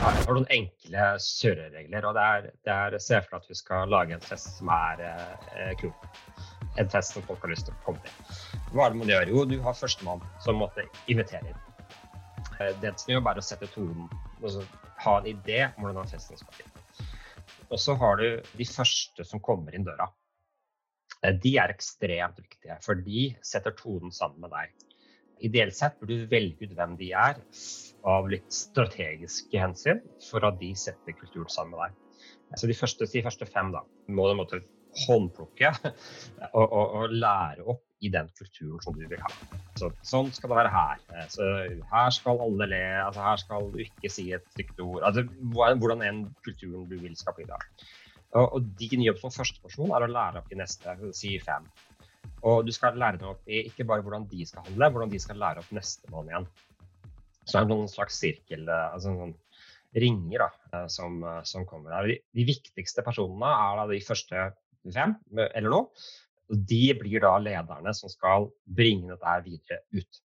har noen enkle kjøreregler. og det er, det er Se for deg at du skal lage en fest som er eh, kul. En fest som folk har lyst til å komme til. Hva er det man gjør? Jo, du har førstemann som måtte invitere inn. Eh, det som gjør bare å sette tonen, altså, ha en idé om hvordan festen skal bli. Og så har du de første som kommer inn døra. Eh, de er ekstremt viktige, for de setter tonen sammen med deg. Ideelt sett burde du velge ut hvem de er, av litt strategiske hensyn, for at de setter kulturen sammen med deg. Så de første, de første fem da, må du måtte håndplukke og, og, og, lære opp i den kulturen som du vil ha. Så, sånn skal det være her. Så her skal alle le. Altså, her skal du ikke si et stygt ord. Altså, hvordan enn kulturen du vil skape i dag. Og, og din jobb som førsteperson er å lære opp de neste si fem. Og du skal lære dem opp i ikke bare hvordan de skal handle, hvordan de skal lære opp nestemann igjen. Så det er noen slags sirkel, eh, altså noen ringer, da, eh, som, eh, som kommer der. De viktigste personene er da de første fem, eller nå. Og de blir da lederne som skal bringe dette videre ut.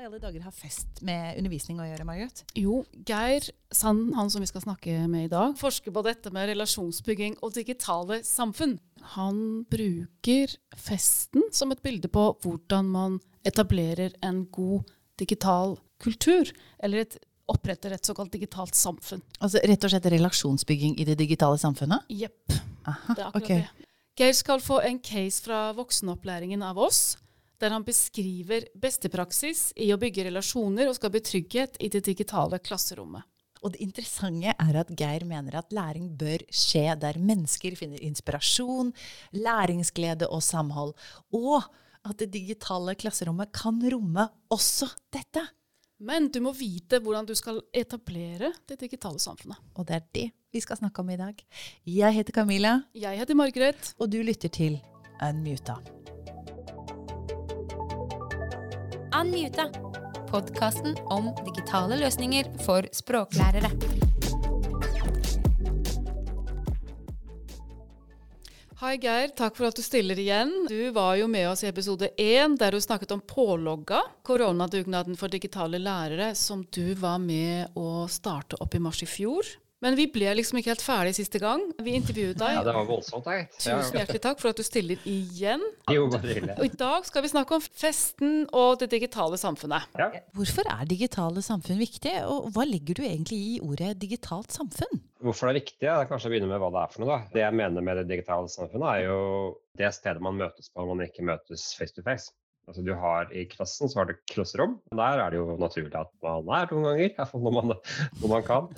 I alle dager har fest med undervisning å gjøre, Margaret? Jo, Geir Sand, han som vi skal snakke med i dag, forsker på dette med relasjonsbygging og digitale samfunn. Han bruker festen som et bilde på hvordan man etablerer en god digital kultur, eller et, oppretter et såkalt digitalt samfunn. Altså rett og slett relasjonsbygging i det digitale samfunnet? Jepp. Det er akkurat okay. det. Geir skal få en case fra voksenopplæringen av oss, der han beskriver bestepraksis i å bygge relasjoner og skape trygghet i det digitale klasserommet. Og det interessante er at Geir mener at læring bør skje der mennesker finner inspirasjon, læringsglede og samhold. Og at det digitale klasserommet kan romme også dette. Men du må vite hvordan du skal etablere det digitale samfunnet. Og det er det vi skal snakke om i dag. Jeg heter Camilla. Jeg heter Margaret. Og du lytter til Unmuta. Unmuta. Podkasten om digitale løsninger for språklærere. Hei Geir, takk for at du stiller igjen. Du var jo med oss i episode én der du snakket om pålogga, koronadugnaden for digitale lærere, som du var med å starte opp i mars i fjor. Men vi ble liksom ikke helt ferdig siste gang. Vi intervjuet deg. Ja, det var voldsomt, jeg. Tusen hjertelig takk for at du stiller igjen. Jo, bare hyggelig. Og i dag skal vi snakke om festen og det digitale samfunnet. Ja. Hvorfor er digitale samfunn viktig, og hva legger du egentlig i ordet digitalt samfunn? Hvorfor det er viktig? Jeg kanskje begynne med hva det er for noe. da. Det jeg mener med det digitale samfunnet, er jo det stedet man møtes på når man ikke møtes face to face. Altså du har I klassen så har du klasserom. Der er det jo naturlig at man er noen ganger, når, man, når man kan.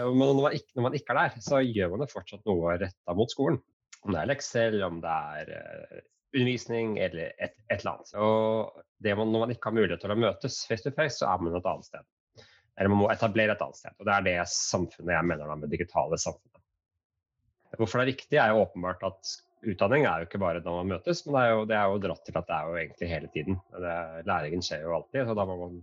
Men når man, ikke, når man, ikke, er der, så gjør man det fortsatt noe retta mot skolen. Om det er lekser, om det er uh, undervisning eller et, et, eller annet. Og man, når man ikke har mulighet til å møtes face to face, så er man et annet sted. Eller man må etablere et annet sted. Og det er det samfunnet jeg mener da med digitale samfunnet. Hvorfor det er viktig, er jo åpenbart at utdanning er jo ikke bare når man møtes, men det er jo, det er jo dratt til at det er jo egentlig hele tiden. Det, læringen skjer jo alltid, så da må, man,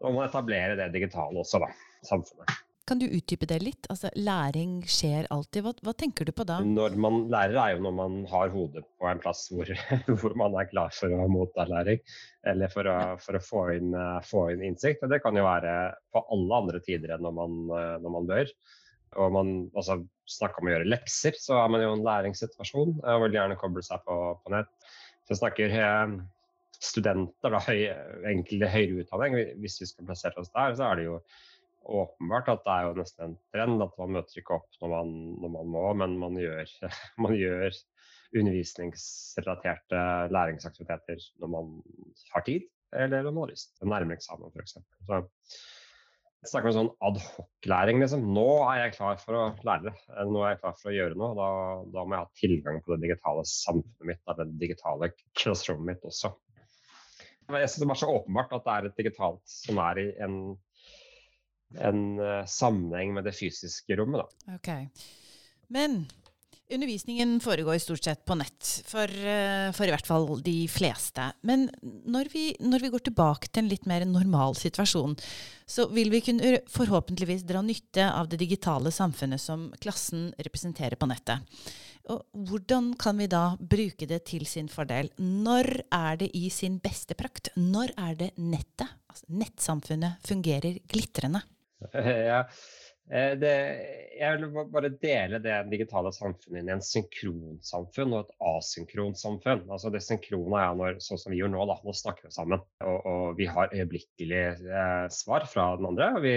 da må man etablere det digitale også, da. Samfunnet. Kan du utdype det litt? Altså, Læring skjer alltid. Hva, hva, tenker du på da? Når man lærer er jo når man har hodet på en plass hvor, hvor man er klar for å motta læring. Eller for å, for å få, inn, få, inn, innsikt. Og det kan jo være på alle andre tider enn når man, når man bør og man altså, snakker om å gjøre lekser, så er man jo en læringssituasjon og vil gjerne koble seg på, på nett. Så snakker eh, studenter, da, høy, enkelte høyere utdanning, hvis vi skal plassere oss der, så er det jo åpenbart at det er jo nesten en trend at man møter ikke opp når man, når man må, men man gjør, man gjør, undervisningsrelaterte læringsaktiviteter når man har tid, eller når man har lyst. Nærmere eksamen, f.eks. Snakker om sånn adhoc-læring. Liksom. Nå er jeg klar for å lære. Nå er jeg klar for å gjøre noe. Da, da må jeg ha tilgang på det digitale samfunnet mitt, det digitale classroomet mitt også. Jeg synes det er så åpenbart at det er et digitalt som er i en, en uh, sammenheng med det fysiske rommet. Da. Okay. Men Undervisningen foregår stort sett på nett, for, eh, for, i hvert fall de fleste. Men når vi, når vi, går tilbake til en litt mer normal situasjon, så vil vi kunne forhåpentligvis dra nytte av det digitale samfunnet som klassen representerer på nettet. Og hvordan kan vi da bruke det til sin fordel? Når er det i sin beste prakt? Når er det nettet, altså nettsamfunnet, fungerer glitrende? Ja, det, jeg vil bare dele det digitale samfunnet inn i en synkronsamfunn og et asynkronsamfunn. Altså det synkrone er når, sånn som vi gjør nå, da, nå snakker vi sammen. Og, og vi har øyeblikkelig eh, svar fra den andre. og vi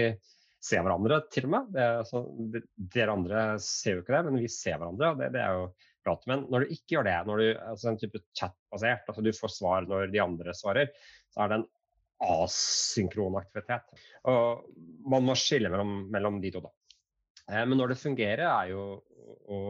ser hverandre til og med. Det, altså, det, dere andre ser jo ikke det, men vi ser hverandre. og det, det er jo prat. Men når du ikke gjør det, når du, altså en type chat-basert, altså du får svar når de andre svarer, så er det en asynkron aktivitet. Og man må skille mellom, mellom de to, da. Eh, men når det fungerer, er jo å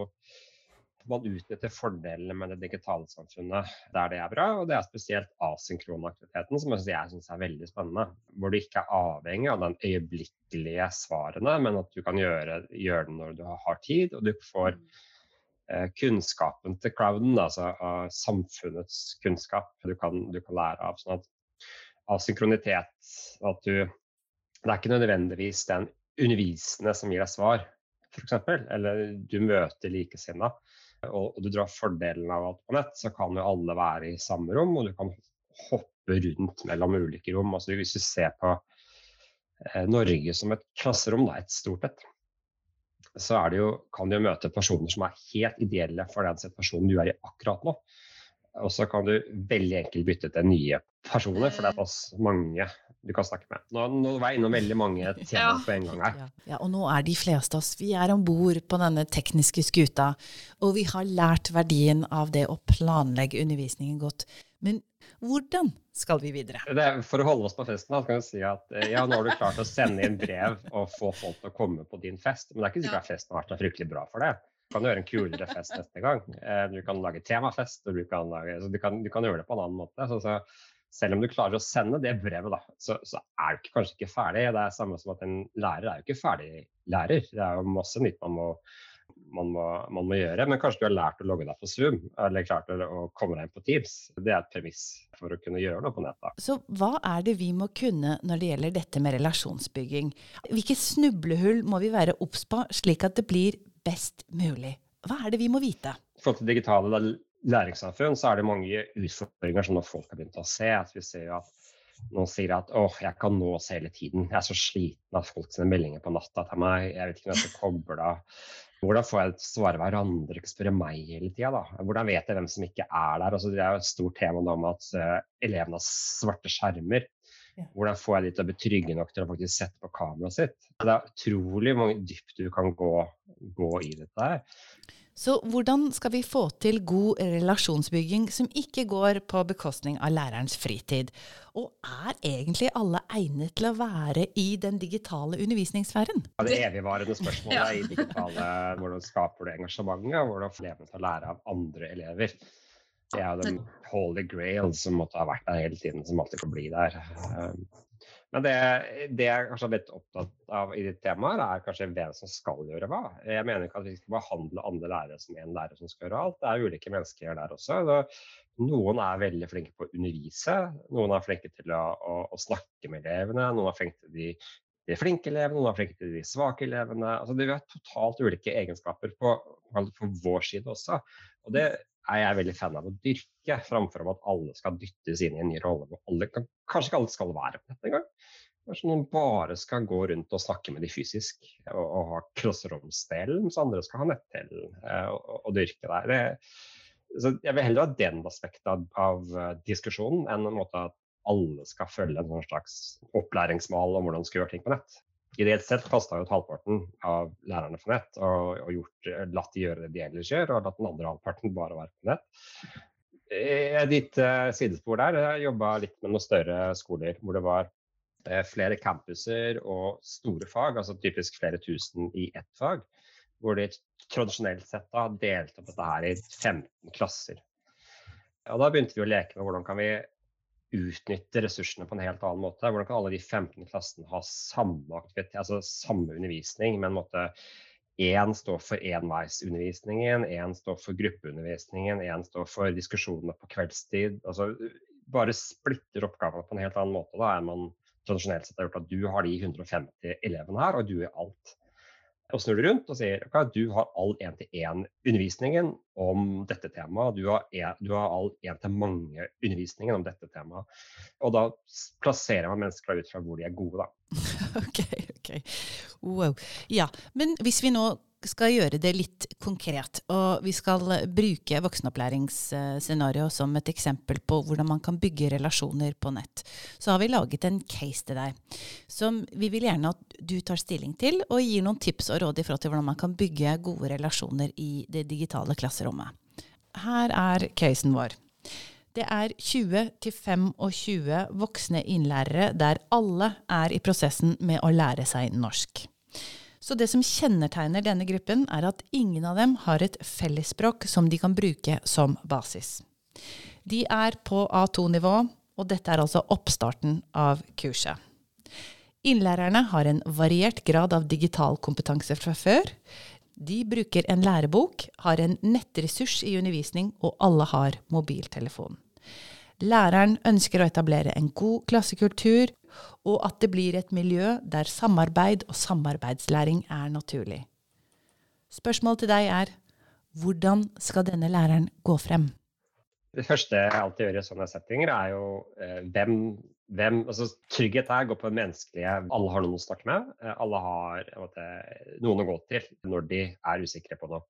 man utnytter fordelene med det digitale samfunnet der det er bra. Og det er spesielt asynkronaktiviteten, som jeg syns er veldig spennende. Hvor du ikke er avhengig av den øyeblikkelige svarene, men at du kan gjøre, gjøre det når du har tid. Og du får eh, kunnskapen til crowden, altså uh, samfunnets kunnskap, du kan, du kan lære av. sånn at asynkronitet. At du Det er ikke nødvendigvis den undervisende som gir deg svar, f.eks. Eller du møter likesinnede. Og, og du drar fordelen av at på nett så kan jo alle være i samme rom, og du kan hoppe rundt mellom ulike rom. Altså hvis du ser på eh, Norge som et klasserom, da, et stort et, så jo, kan du jo møte personer som er helt ideelle for den situasjonen du er i akkurat nå. Og så kan du veldig enkelt bytte til nye personer, for det er oss mange du kan snakke med. Nå, nå var jeg innom veldig mange temaer på en gang her. Ja, ja, og nå er de fleste av oss vi er om bord på denne tekniske skuta, og vi har lært verdien av det å planlegge undervisningen godt. Men hvordan skal vi videre? Er, for å holde oss på festen, da, kan jeg si at eh, ja, nå har du klart å sende inn brev og få folk til å komme på din fest, men det er ikke sikkert at festen har vært så fryktelig bra for det kan gjøre en kulere fest neste gang. Eh, du kan lage temafest, og du kan, lage, du kan, du kan gjøre det på en annen måte. Så, så, selv om du klarer å sende det brevet, da, så, så, er du kanskje ikke ferdig. Det er samme som at en lærer er jo ikke ferdig lærer. Det er jo masse nytt man må, man må, man må gjøre. Men kanskje du har lært å logge deg på Zoom, eller klart å komme deg inn på Teams. Det er et premiss for å kunne gjøre noe på nettet. Så hva er det vi må kunne når det gjelder dette med relasjonsbygging? Hvilke snublehull må vi være obs på, slik at det blir best mulig? Hva er det vi må vite? I forhold til digitale læringssamfunn så er det mange utfordringer som folk har begynt å se. At vi ser at noen sier at åh, jeg kan nås hele tiden. Jeg er så sliten av folk sine meldinger på natta til meg. Jeg vet ikke om jeg skal koble av. Hvordan får jeg svare hverandre, ikke spørre meg hele tida? Hvordan vet jeg hvem som ikke er der? Altså, det er jo et stort tema om at uh, elevene har svarte skjermer. Hvordan får jeg de til å bli trygge nok til å faktisk sette på kameraet sitt? Det er utrolig mange dypt du kan gå, gå i dette her. Så hvordan skal vi få til god relasjonsbygging som ikke går på bekostning av lærerens fritid? Og er egentlig alle egnet til å være i den digitale undervisningssfæren? Ja, det evigvarende spørsmålet ja. i digitale hvordan skaper du engasjementet, og hvordan får elevene til å lære av andre elever? Det er jo den holy grail som måtte ha vært der hele tiden, som alltid får bli der. Um, men det, det jeg kanskje er litt opptatt av i ditt tema, er kanskje hvem som skal gjøre hva. Jeg mener ikke at vi skal behandle andre lærere som en lærer som skal gjøre alt. Det er ulike mennesker der også. Noen er veldig flinke på å undervise, noen er flinke til å, å, å snakke med elevene, noen er flinke til de, de flinke elevene, noen er flinke til de svake elevene. Altså, de har totalt ulike egenskaper på, på vår side også. Og det er jeg veldig fan av å dyrke, framfor at alle skal dyttes inn i en ny rolle. hvor alle kan, Kanskje ikke alle skal være på dette engang. Kanskje noen bare skal gå rundt og snakke med de fysisk og, og ha klasseromsdelen, mens andre skal ha nettdelen eh, og, og, dyrke der. Det, så jeg vil heller ha den aspektet av, av uh, diskusjonen enn en måte at alle skal følge en sånn slags opplæringsmål om hvordan man skal gjøre ting på nett ideelt sett kasta ut halvparten av lærerne på nett og, og gjort, latt de gjøre det de ellers gjør, og latt den andre halvparten bare være på nett. Ditt uh, sidespor der, jeg jobba litt med noen større skoler hvor det var flere campuser og store fag, altså typisk flere tusen i ett fag. Hvor de tradisjonelt sett da delte opp dette her i 15 klasser. Og da begynte vi å leke med hvordan kan vi utnytte ressursene på en helt annen måte. Hvordan kan alle de 15 klassene ha samme aktivitet, altså samme undervisning, men måtte Én står for enveisundervisningen, én står for gruppeundervisningen, én står for diskusjonene på kveldstid. Altså, bare splitter oppgavene på en helt annen måte da, enn man tradisjonelt sett har gjort. At du har de 150 elevene her, og du er alt. Og snur det rundt og sier at du har all én-til-én-undervisningen om dette temaet. Du har, du har all én-til-mange-undervisningen om dette temaet. Og da plasserer man mennesker ut fra hvor de er gode, da. ok, ok. Wow. Ja, men hvis vi nå skal gjøre det litt konkret. Og vi skal bruke voksenopplæringsscenarioet som et eksempel på hvordan man kan bygge relasjoner på nett. Så har vi laget en case til deg som vi vil gjerne at du tar stilling til, og gir noen tips og råd i forhold til hvordan man kan bygge gode relasjoner i det digitale klasserommet. Her er casen vår. Det er 20-25 voksne innlærere der alle er i prosessen med å lære seg norsk. Så det som kjennetegner denne gruppen, er at ingen av dem har et fellesspråk som de kan bruke som basis. De er på A2-nivå, og dette er altså oppstarten av kurset. Innlærerne har en variert grad av digital kompetanse fra før. De bruker en lærebok, har en nettressurs i undervisning, og alle har mobiltelefon. Læreren ønsker å etablere en god klassekultur, og at det blir et miljø der samarbeid og samarbeidslæring er naturlig. Spørsmålet til deg er hvordan skal denne læreren gå frem? Det første jeg alltid gjør i sånne settinger, er jo eh, hvem, hvem altså Trygghet her går på det menneskelige. Alle har noen å snakke med. Eh, alle har måte, noen å gå til når de er usikre på noe.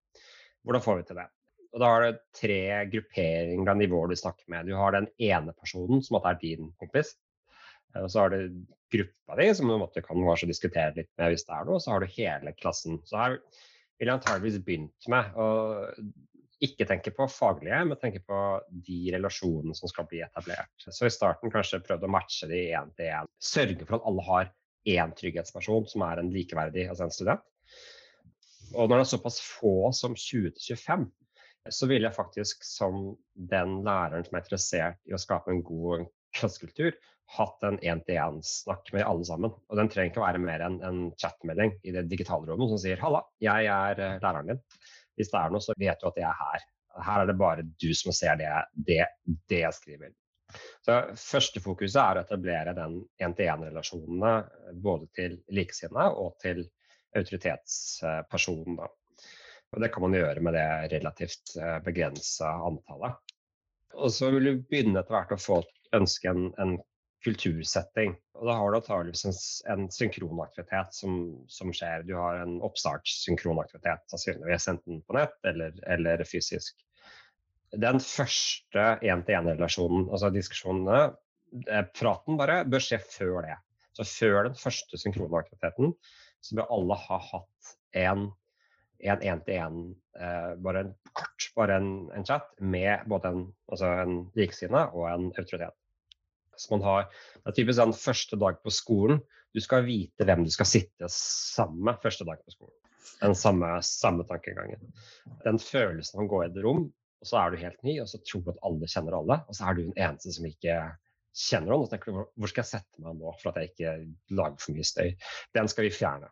Hvordan får vi til det? Og Da har du tre grupperinger av nivåer du snakker med. Du har den ene personen, som er din kompis. Og så har du gruppa di, som du kan kanskje diskutere litt med hvis det er noe. Og så har du hele klassen. Så her vil jeg antageligvis begynt med å ikke tenke på faglige, men tenke på de relasjonene som skal bli etablert. Så i starten kanskje prøvd å matche de én til én. Sørge for at alle har én trygghetsperson som er en likeverdig, altså en student. Og når det er såpass få som 20-25, så ville jeg faktisk som den læreren som er interessert i å skape en god klassekultur, hatt en én-til-én-snakk med alle sammen. Og den trenger ikke å være mer enn en chatmelding i det digitale rommet som sier 'halla, jeg er eh, læreren din'. Hvis det er noe, så vet du at jeg er her. Her er det bare du som ser det, det, det jeg skriver. Så Første fokuset er å etablere den én-til-én-relasjonene både til likesinnede og til autoritetspersonen. Og det kan man gjøre med det relativt eh, begrensa antallet. Og så vil du begynne etter hvert å få ønske en, en kultursetting. Og da har du antakeligvis en, en synkronaktivitet som, som, skjer. Du har en oppstartssynkronaktivitet, sannsynligvis enten på nett eller, eller fysisk. Den første én-til-én-relasjonen, altså diskusjonene, eh, praten bare, bør skje før det. Så før den første synkronaktiviteten så bør alle ha hatt en en én-til-én, eh, bare en kort, bare en, en, chat med både en, altså en likesinne og en autoritet. Så man har, det er typisk den første dag på skolen. Du skal vite hvem du skal sitte sammen med første dag på skolen. Den samme, samme tankegangen. Den følelsen av å gå i et rom, og så er du helt ny, og så tror du at alle kjenner alle, og så er du den eneste som ikke kjenner noen. Og så tenker du hvor skal jeg sette meg nå for at jeg ikke lager for mye støy? Den skal vi fjerne.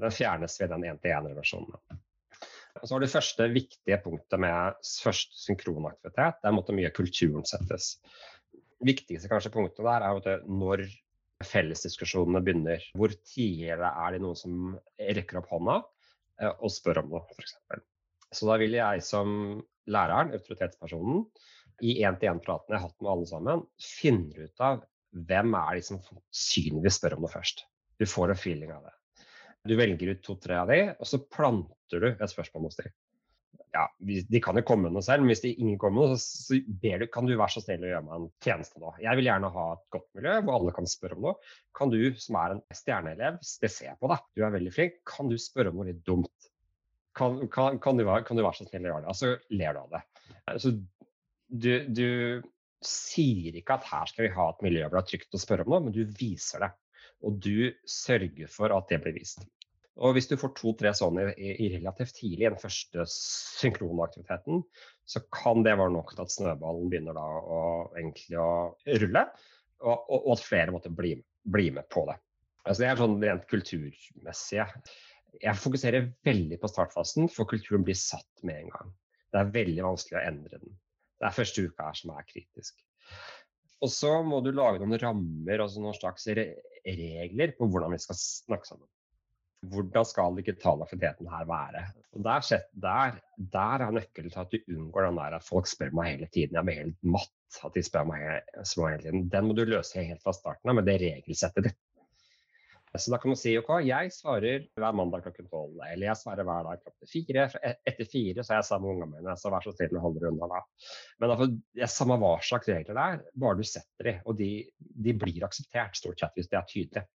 Den fjernes ved den én-til-én-relasjonen. Så har det første viktige punktet med først synkronaktivitet. Der måtte mye kulturen settes. Det viktigste kanskje punktet der er at når fellesdiskusjonene begynner. Hvor tidligere er det noen som rekker opp hånda eh, og spør om noe, f.eks. Så da vil jeg som læreren, autoritetspersonen, i én-til-én-praten jeg har hatt med alle sammen, finne ut av hvem er de som sannsynligvis spør om noe først. Du får en feeling av det. Du velger ut to-tre av de, og så planter du et spørsmål hos dem. Ja, de kan jo komme med noe selv, men hvis de ingen kommer med noe, så du, kan du være så snill å gjøre meg en tjeneste nå. Jeg vil gjerne ha et godt miljø hvor alle kan spørre om noe. Kan du som er en stjerneelev, det ser jeg på deg, du er veldig flink, kan du spørre om noe litt dumt? Kan, kan, kan, du, være, kan du, være, så snill å gjøre det? Og så ler du av det. Altså, du, du sier ikke at her skal vi ha et miljø hvor det er trygt å spørre om noe, men du viser det. Og du sørger for at det blir vist. Og hvis du får to-tre sånne i, i, relativt tidlig i den første synkronaktiviteten, så kan det være nok til at snøballen begynner da å, egentlig å rulle, og, og, og at flere måtte bli, bli, med på det. Altså det er sånn rent kulturmessige. Jeg fokuserer veldig på startfasen, for kulturen blir satt med en gang. Det er veldig vanskelig å endre den. Det er første uka her som er kritisk. Og så må du lage noen rammer, altså noen slags regler på hvordan vi skal snakke sammen. Hvordan skal ikke aktiviteten her være? Og der, der, der er nøkkelen til at du unngår den der at folk spør meg hele tiden. Jeg blir helt matt at de spør meg, spør meg hele tiden. Den må du løse helt fra starten av med det regelsettet ditt. Så da kan man si OK, jeg svarer hver mandag klokken tolv, eller jeg svarer hver dag klokken fire. E-, etter fire så er jeg sammen med ungene mine, så vær så snill å holde dere unna da. Men det er samme hva slags regler det er, bare du setter de, og de, de blir akseptert stort sett hvis det er tydelig.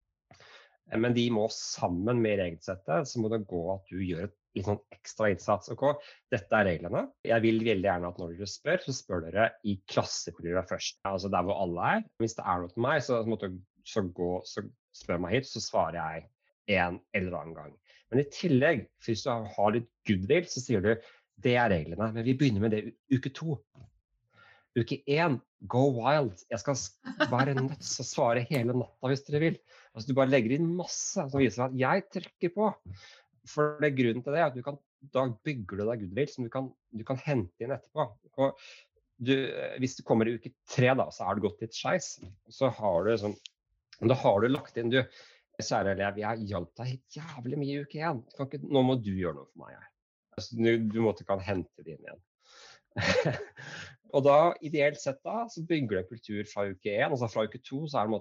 Men de må sammen med regelsettet, så må det gå at du gjør et litt sånn ekstra innsats. OK, dette er reglene. Jeg vil veldig gjerne at når dere spør, så spør dere i klasseprøve først. Altså der hvor alle er. Hvis det er noe til meg, så, måtte, så, gå, så spør meg hit, så svarer jeg en eller annen gang. Men i tillegg, hvis du har litt goodwill, så sier du det er reglene. Men vi begynner med det uke to. Uke én, go wild. Jeg skal være nødt til å svare hele natta hvis dere vil. Altså, du bare legger inn masse som viser at jeg trykker på. For det er grunnen til det at du kan, da bygger du deg goodwill som du kan, du kan hente inn etterpå. Og du, hvis du kommer i uke tre, da, så er det gått litt skeis. Så har du sånn Da har du lagt inn du, Kjære elev, jeg hjalp deg jævlig mye i uke én. Nå må du gjøre noe for meg. Altså, du, du måtte kan hente det inn igjen. og da, ideelt sett da, så bygger du kultur fra uke én. Altså fra uke to så er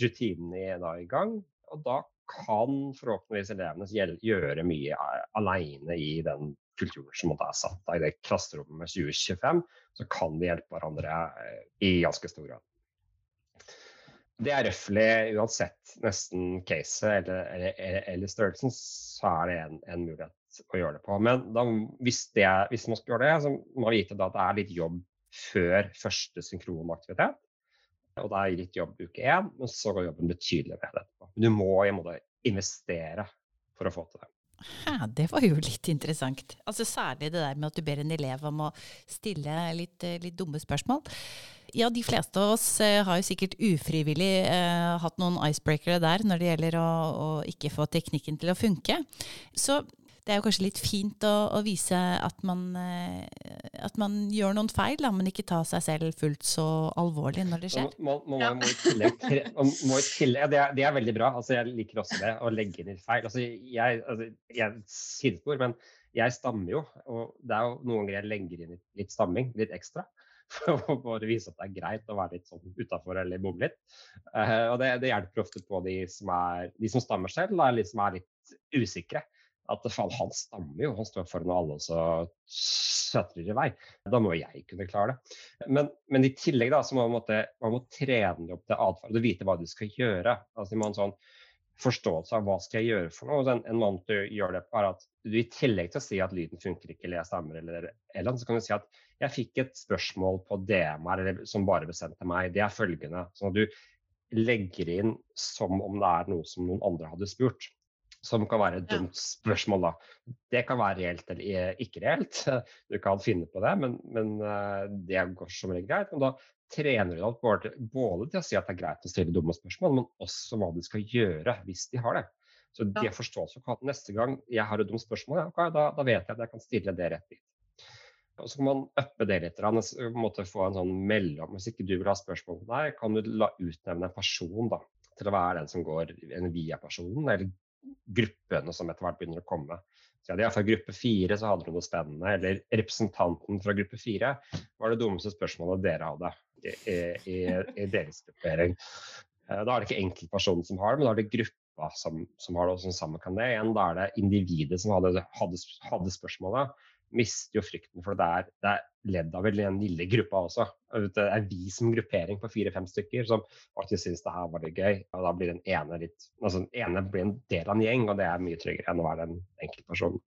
rutinene i gang. Og da kan forhåpentligvis elevene gjøre mye alene i den kulturen som er satt da, i det klasserommet 2025. Så kan de hjelpe hverandre eh, i ganske stor grad. Det er røftlig uansett nesten caset eller, eller, eller, størrelsen, så er det en, en mulighet å gjøre det på. Men da, hvis, det, hvis, man skal gjøre det, så må man vite at det er litt jobb før første synkronaktivitet. Og det er litt jobb uke én, men så går jobben betydelig ned etterpå. Du må i en måte investere for å få til det. Ja, det var jo litt interessant. Altså Særlig det der med at du ber en elev om å stille litt, litt dumme spørsmål. Ja, de fleste av oss eh, har jo sikkert ufrivillig eh, hatt noen icebreakere der når det gjelder å, å, ikke få teknikken til å funke. Så det er jo kanskje litt fint å, å vise at man, eh, at man, gjør noen feil, da, men ikke ta seg selv fullt så alvorlig når det skjer. Man, man, man må i tillegg, ja, det, er, det, er, veldig bra. Altså, jeg liker også det, å legge inn feil. Altså, jeg, altså, jeg sidespor, men jeg stammer jo. Og det er jo noen ganger jeg legger inn litt, litt stamming, litt ekstra for å bare vise at det er greit å være litt sånn utafor eller bomme litt. Uh, og det, det, hjelper ofte på de som, er, de som stammer selv, eller de som er litt usikre at faen, han stammer jo, han står foran alle og så søtrer i vei. Da må jeg kunne klare det. Men, men i tillegg da, så må man, måtte, man må trene opp til atferd og vite hva du skal gjøre. Altså, man sånn forståelse av hva skal jeg gjøre for noe. En, en måte å gjøre det på er at du i tillegg til å si at lyden funker ikke, eller jeg stammer, eller, eller så kan du si at jeg fikk et spørsmål på DM her, som bare ble sendt til meg. Det er følgende. Sånn at du legger inn som om det er noe som noen andre hadde spurt som kan være et dumt spørsmål. da. Det kan være reelt eller ikke reelt. Du kan finne på det, men, men eh, det går som regel greit. Men da trener du deg både, både til å si at det er greit å stille dumme spørsmål, men også hva de skal gjøre hvis de har det. Så de har forståelse for at neste gang jeg har et dumt spørsmål, ja, da, da, vet jeg at jeg kan stille det rett dit. Og så kan man uppe det litt. Måtte få en sånn mellom. Hvis ikke du vil ha spørsmål på deg, kan du la utnevne en person da, til å være den som går en via-personen, eller gruppene som etter hvert begynner å komme. Så ja, fra gruppe fire så hadde du noe spennende. Eller representanten fra gruppe fire var det dummeste spørsmålet dere hadde i, i, i deres gruppering. Eh, da er det ikke enkeltpersonen som har det, men da er det gruppa som, som har det, og som sammen kan det. Igjen, da er det individet som hadde, hadde, hadde spørsmålet mister jo frykten for det er, det er ledd av den lille gruppa også. Det er vi som gruppering på fire-fem stykker som faktisk syns det her var litt gøy. Og da blir den ene litt altså den ene blir en del av en gjeng, og det er mye tryggere enn å være den enkeltpersonen.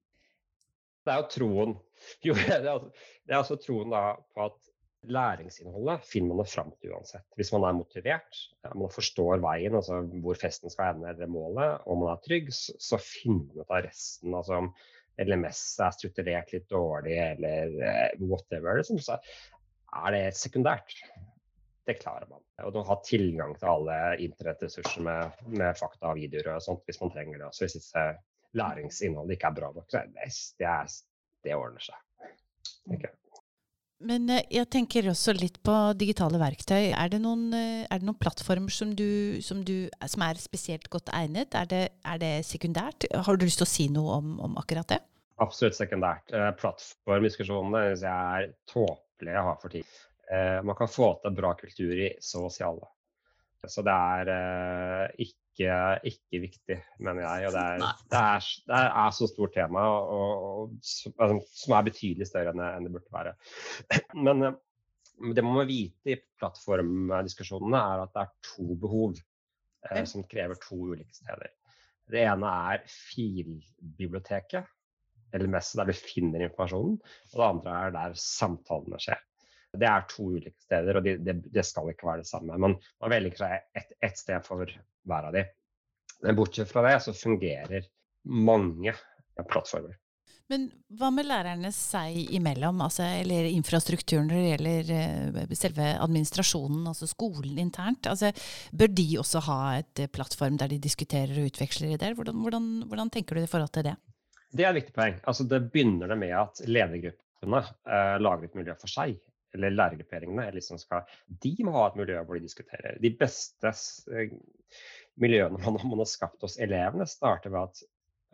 Det er jo troen jo, det er altså troen da på at læringsinnholdet finner man det fram til uansett. Hvis man er motivert, man forstår veien, altså hvor festen skal ende eller målet, og man er trygg, så finner man ut av resten. altså LMS er strukturert litt dårlig, eller uh, whatever, liksom, så er det sekundært. Det klarer man. Og å ha tilgang til alle internettressurser med, med, fakta og videoer og sånt hvis man trenger det. Så hvis ikke læringsinnholdet ikke er bra nok, så det, det, det ordner seg. Okay. Men eh, jeg tenker også litt på digitale verktøy. Er det noen, eh, er det noen plattformer som, du, som, du, som, er spesielt godt egnet? Er det, er det, sekundært? Har du lyst til å si noe om, om akkurat det? Absolutt sekundært. Eh, plattformdiskusjonene syns jeg er tåpelige å ha for tid. Man kan få til bra kultur i så å si alle. Så det er ikke ikke, ikke viktig, mener jeg. Og det er, det er, det er så stort tema, og, og, altså, som er betydelig større enn det, enn det burde være. Men eh, det man må vite i plattformdiskusjonene, er at det er to behov eh, som krever to ulike steder. Det ene er filbiblioteket, eller mest der vi finner informasjonen. Og det andre er der samtalene skjer. Det er to ulike steder, og det de, de skal ikke være det samme. Men man velger seg ett et sted for hver av de. Men bortsett fra det så fungerer mange plattformer. Men hva med lærerne seg imellom, altså, eller infrastrukturen når det gjelder uh, selve administrasjonen, altså skolen internt? Altså, bør de også ha et uh, plattform der de diskuterer og utveksler ideer? Hvordan, hvordan, hvordan, tenker du i forhold til det? Det er et viktig poeng. Altså, det begynner det med at ledergruppene eh, lager et miljø for seg eller lærergrupperingene, liksom skal, de må ha et miljø hvor de diskuterer. De beste eh, miljøene man, man, har skapt hos elevene, starter ved, at,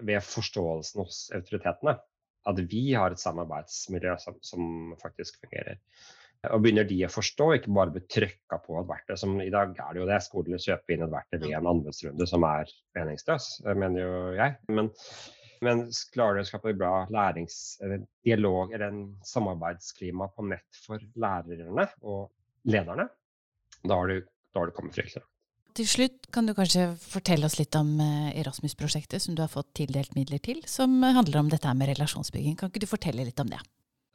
ved forståelsen hos autoritetene. At vi har et samarbeidsmiljø som, som, faktisk fungerer. Og begynner de å forstå, ikke bare bli trykka på et verktøy. som I dag er det jo det. Skolene kjøper inn et verktøy ved en anbudsrunde som er meningsløs, mener jo jeg. Men men klarer du å skape bra lærings, eller dialog eller en samarbeidsklima på nett for lærerne og lederne, da har du, da har du kommet fryktelig langt. Til slutt kan du kanskje fortelle oss litt om eh, Erasmus-prosjektet som du har fått tildelt midler til, som handler om dette med relasjonsbygging. Kan ikke du fortelle litt om det?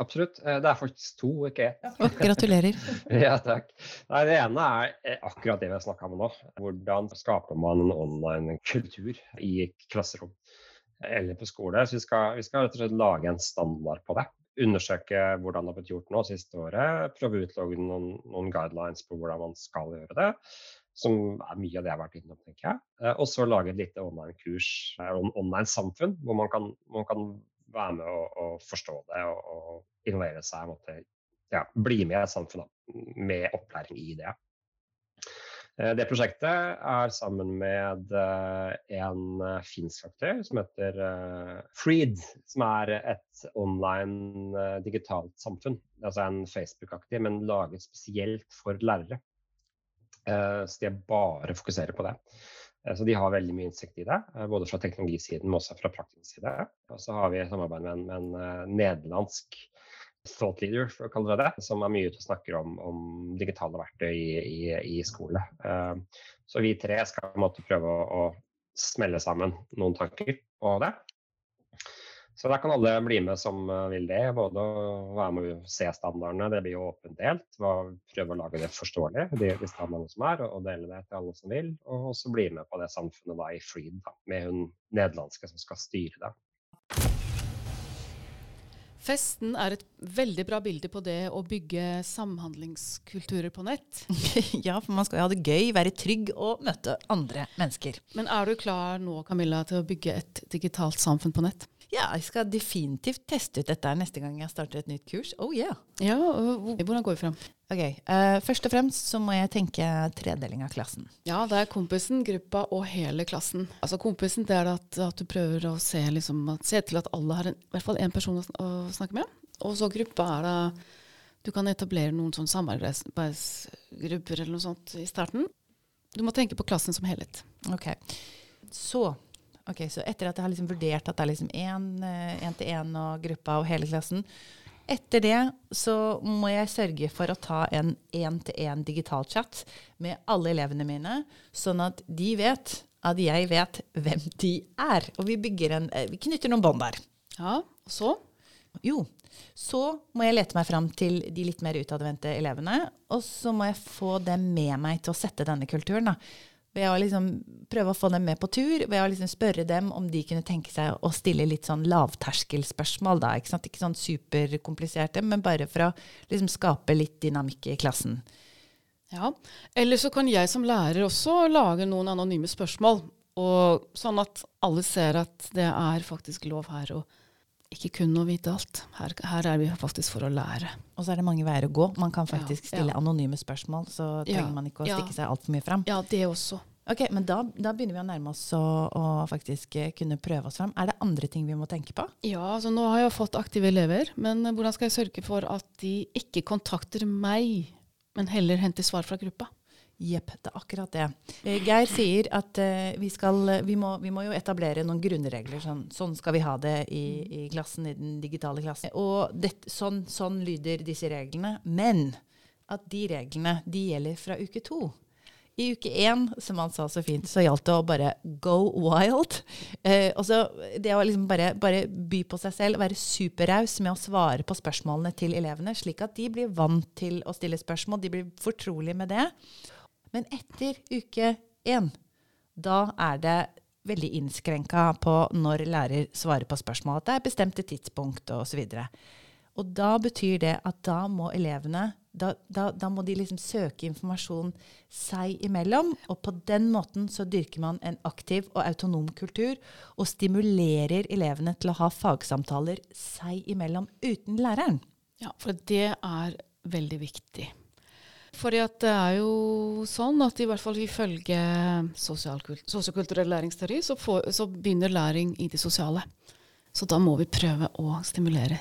Absolutt. Eh, det er faktisk to, ikke ett. gratulerer. ja, takk. Nei, det ene er eh, akkurat det vi har snakka om nå. Hvordan skaper man en online kultur i klasserom eller på skole. Så vi skal, vi skal rett og slett lage en standard på det. Undersøke hvordan det har blitt gjort nå siste året. Prøve å utlogge noen, noen, guidelines på hvordan man skal gjøre det. Som er mye av det jeg har vært innom, tenker jeg. Eh, og så lage et lite online-kurs, eh, online-samfunn, hvor man kan, man kan, være med og, og forstå det og, og innovere seg. Måtte, ja, bli med i et samfunn da, med opplæring i det. Eh, det prosjektet er sammen med en finsk aktør som heter Freed, som er et online digitalt samfunn. Altså en Facebook-aktig, men laget spesielt for lærere. Så de bare fokuserer på det. Så de har veldig mye innsikt i det, både fra teknologisiden, men også fra praktisk side. Og så har vi samarbeid med en, med en nederlandsk thought leader, for å kalle det det, som er mye ute og snakker om, om digitale verktøy i, i, i skole. Så vi tre skal måtte prøve å, å, smelle sammen noen tanker på det. Så der kan alle bli med som uh, vil det. Både å være med å se standardene, det blir jo åpent delt. Prøve å lage det forståelig, de, de standardene som er, og, og, dele det til alle som vil. Og også bli med på det samfunnet da, i Freed, da, med hun nederlandske som skal styre det. Festen er et veldig bra bilde på det å bygge samhandlingskulturer på nett. ja, for man skal jo ha det gøy, være trygg og møte andre mennesker. Men er du klar nå, Camilla, til å bygge et digitalt samfunn på nett? Ja, jeg skal definitivt teste ut dette neste gang jeg starter et nytt kurs. Oh yeah. Ja, Hvordan går vi frem? Ok, uh, Først og fremst så må jeg tenke tredeling av klassen. Ja, det er kompisen, gruppa og hele klassen. Altså Kompisen det er at, at du prøver å se, liksom, se, til at alle har en, i hvert fall én person å, å, snakke med. Og så gruppa er da Du kan etablere noen sånn samarbeidsgrupper eller noe sånt i starten. Du må tenke på klassen som helhet. Ok, Så Ok, Så etter at jeg har liksom vurdert at det er liksom én-til-én eh, og gruppa og hele klassen Etter det så må jeg sørge for å ta en én-til-én digital chat med alle elevene mine, sånn at de vet at jeg vet hvem de er. Og vi bygger en eh, Vi knytter noen bånd der. Ja, og så? Jo, så må jeg lete meg fram til de litt mer utadvendte elevene. Og så må jeg få dem med meg til å sette denne kulturen. Da. Ved å liksom prøve å få dem med på tur, ved å liksom spørre dem om de kunne tenke seg å stille litt sånn lavterskelspørsmål. Da, ikke, sant? ikke sånn superkompliserte, men bare for å liksom skape litt dynamikk i klassen. Ja, Eller så kan jeg som lærer også lage noen anonyme spørsmål. Og sånn at alle ser at det er faktisk lov her å, ikke kun å vite alt. Her, her er vi faktisk for å lære. Og så er det mange veier å gå. Man kan faktisk Ja, stille anonyme spørsmål, så trenger Ja, man ikke å ja. stikke seg altfor mye fram. Ja, det også. Ok, Men da, da begynner vi å nærme oss å, å faktisk eh, kunne prøve oss fram. Er det andre ting vi må tenke på? Ja, altså nå har jeg fått aktive elever, men hvordan skal jeg sørge for at de ikke kontakter meg, men heller henter svar fra gruppa? Jepp, det er akkurat det. Eh, Geir sier at eh, vi, skal, vi, må, vi må jo etablere noen grunnregler. Sånn, sånn skal vi ha det i, i klassen, i den digitale klassen. Og det, sånn, sånn lyder disse reglene. Men at de reglene de gjelder fra uke to. I uke én, som han sa så fint, så gjaldt det å bare go wild. Eh, også det å liksom bare, bare by på seg selv, være superraus med å svare på spørsmålene til elevene, slik at de blir vant til å stille spørsmål, de blir fortrolige med det. Men etter uke én, da er det veldig innskrenka på når lærer svarer på spørsmål. At det er bestemte tidspunkt osv. Og da betyr det at da må elevene da, da, da må de liksom søke informasjon seg imellom. Og på den måten så dyrker man en aktiv og autonom kultur og stimulerer elevene til å ha fagsamtaler seg imellom uten læreren. Ja, for det er veldig viktig. Fordi at det er jo sånn at i hvert fall ifølge sosiokulturell læringsteori, så, får, så begynner læring i det sosiale. Så da må vi prøve å stimulere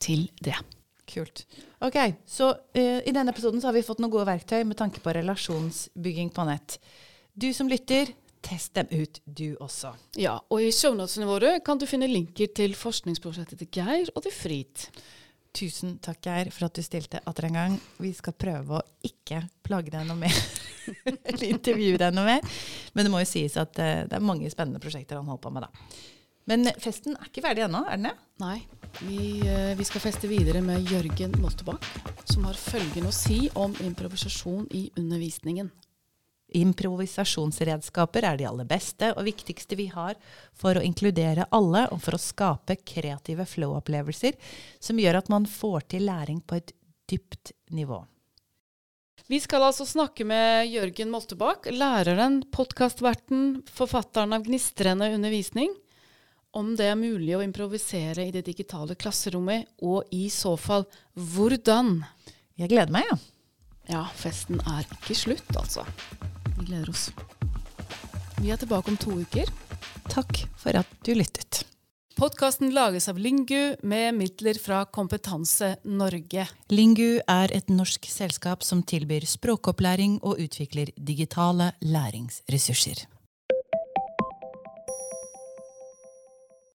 til det. Kult. Ok, så uh, I denne episoden så har vi fått noen gode verktøy med tanke på relasjonsbygging på nett. Du som lytter, test dem ut, du også. Ja, og i shownotene våre kan du finne linker til forskningsprosjektet til Geir og til Frit. Tusen takk, Geir, for at du stilte atter en gang. Vi skal prøve å ikke plage deg noe mer. Eller intervjue deg noe mer. Men det må jo sies at eh, det er mange spennende prosjekter han holder på med, da. Men festen er ikke ferdig ennå, er den det? Nei, vi, eh, vi skal feste videre med Jørgen Moltebakk, som har følgende å si om improvisasjon i undervisningen. Improvisasjonsredskaper er de aller beste og viktigste vi har for å inkludere alle og for å skape kreative flow-opplevelser som gjør at man får til læring på et dypt nivå. Vi skal altså snakke med Jørgen Moltebakk, læreren, podkastverten, forfatteren av Gnistrende undervisning, om det er mulig å improvisere i det digitale klasserommet, og i så fall hvordan. Jeg gleder meg, ja. Ja, festen er ikke slutt, altså. Vi gleder oss. Vi er tilbake om to uker. Takk for at du lyttet. Podkasten lages av Lingu med midler fra Kompetanse Norge. Lingu er et norsk selskap som tilbyr språkopplæring og utvikler digitale læringsressurser.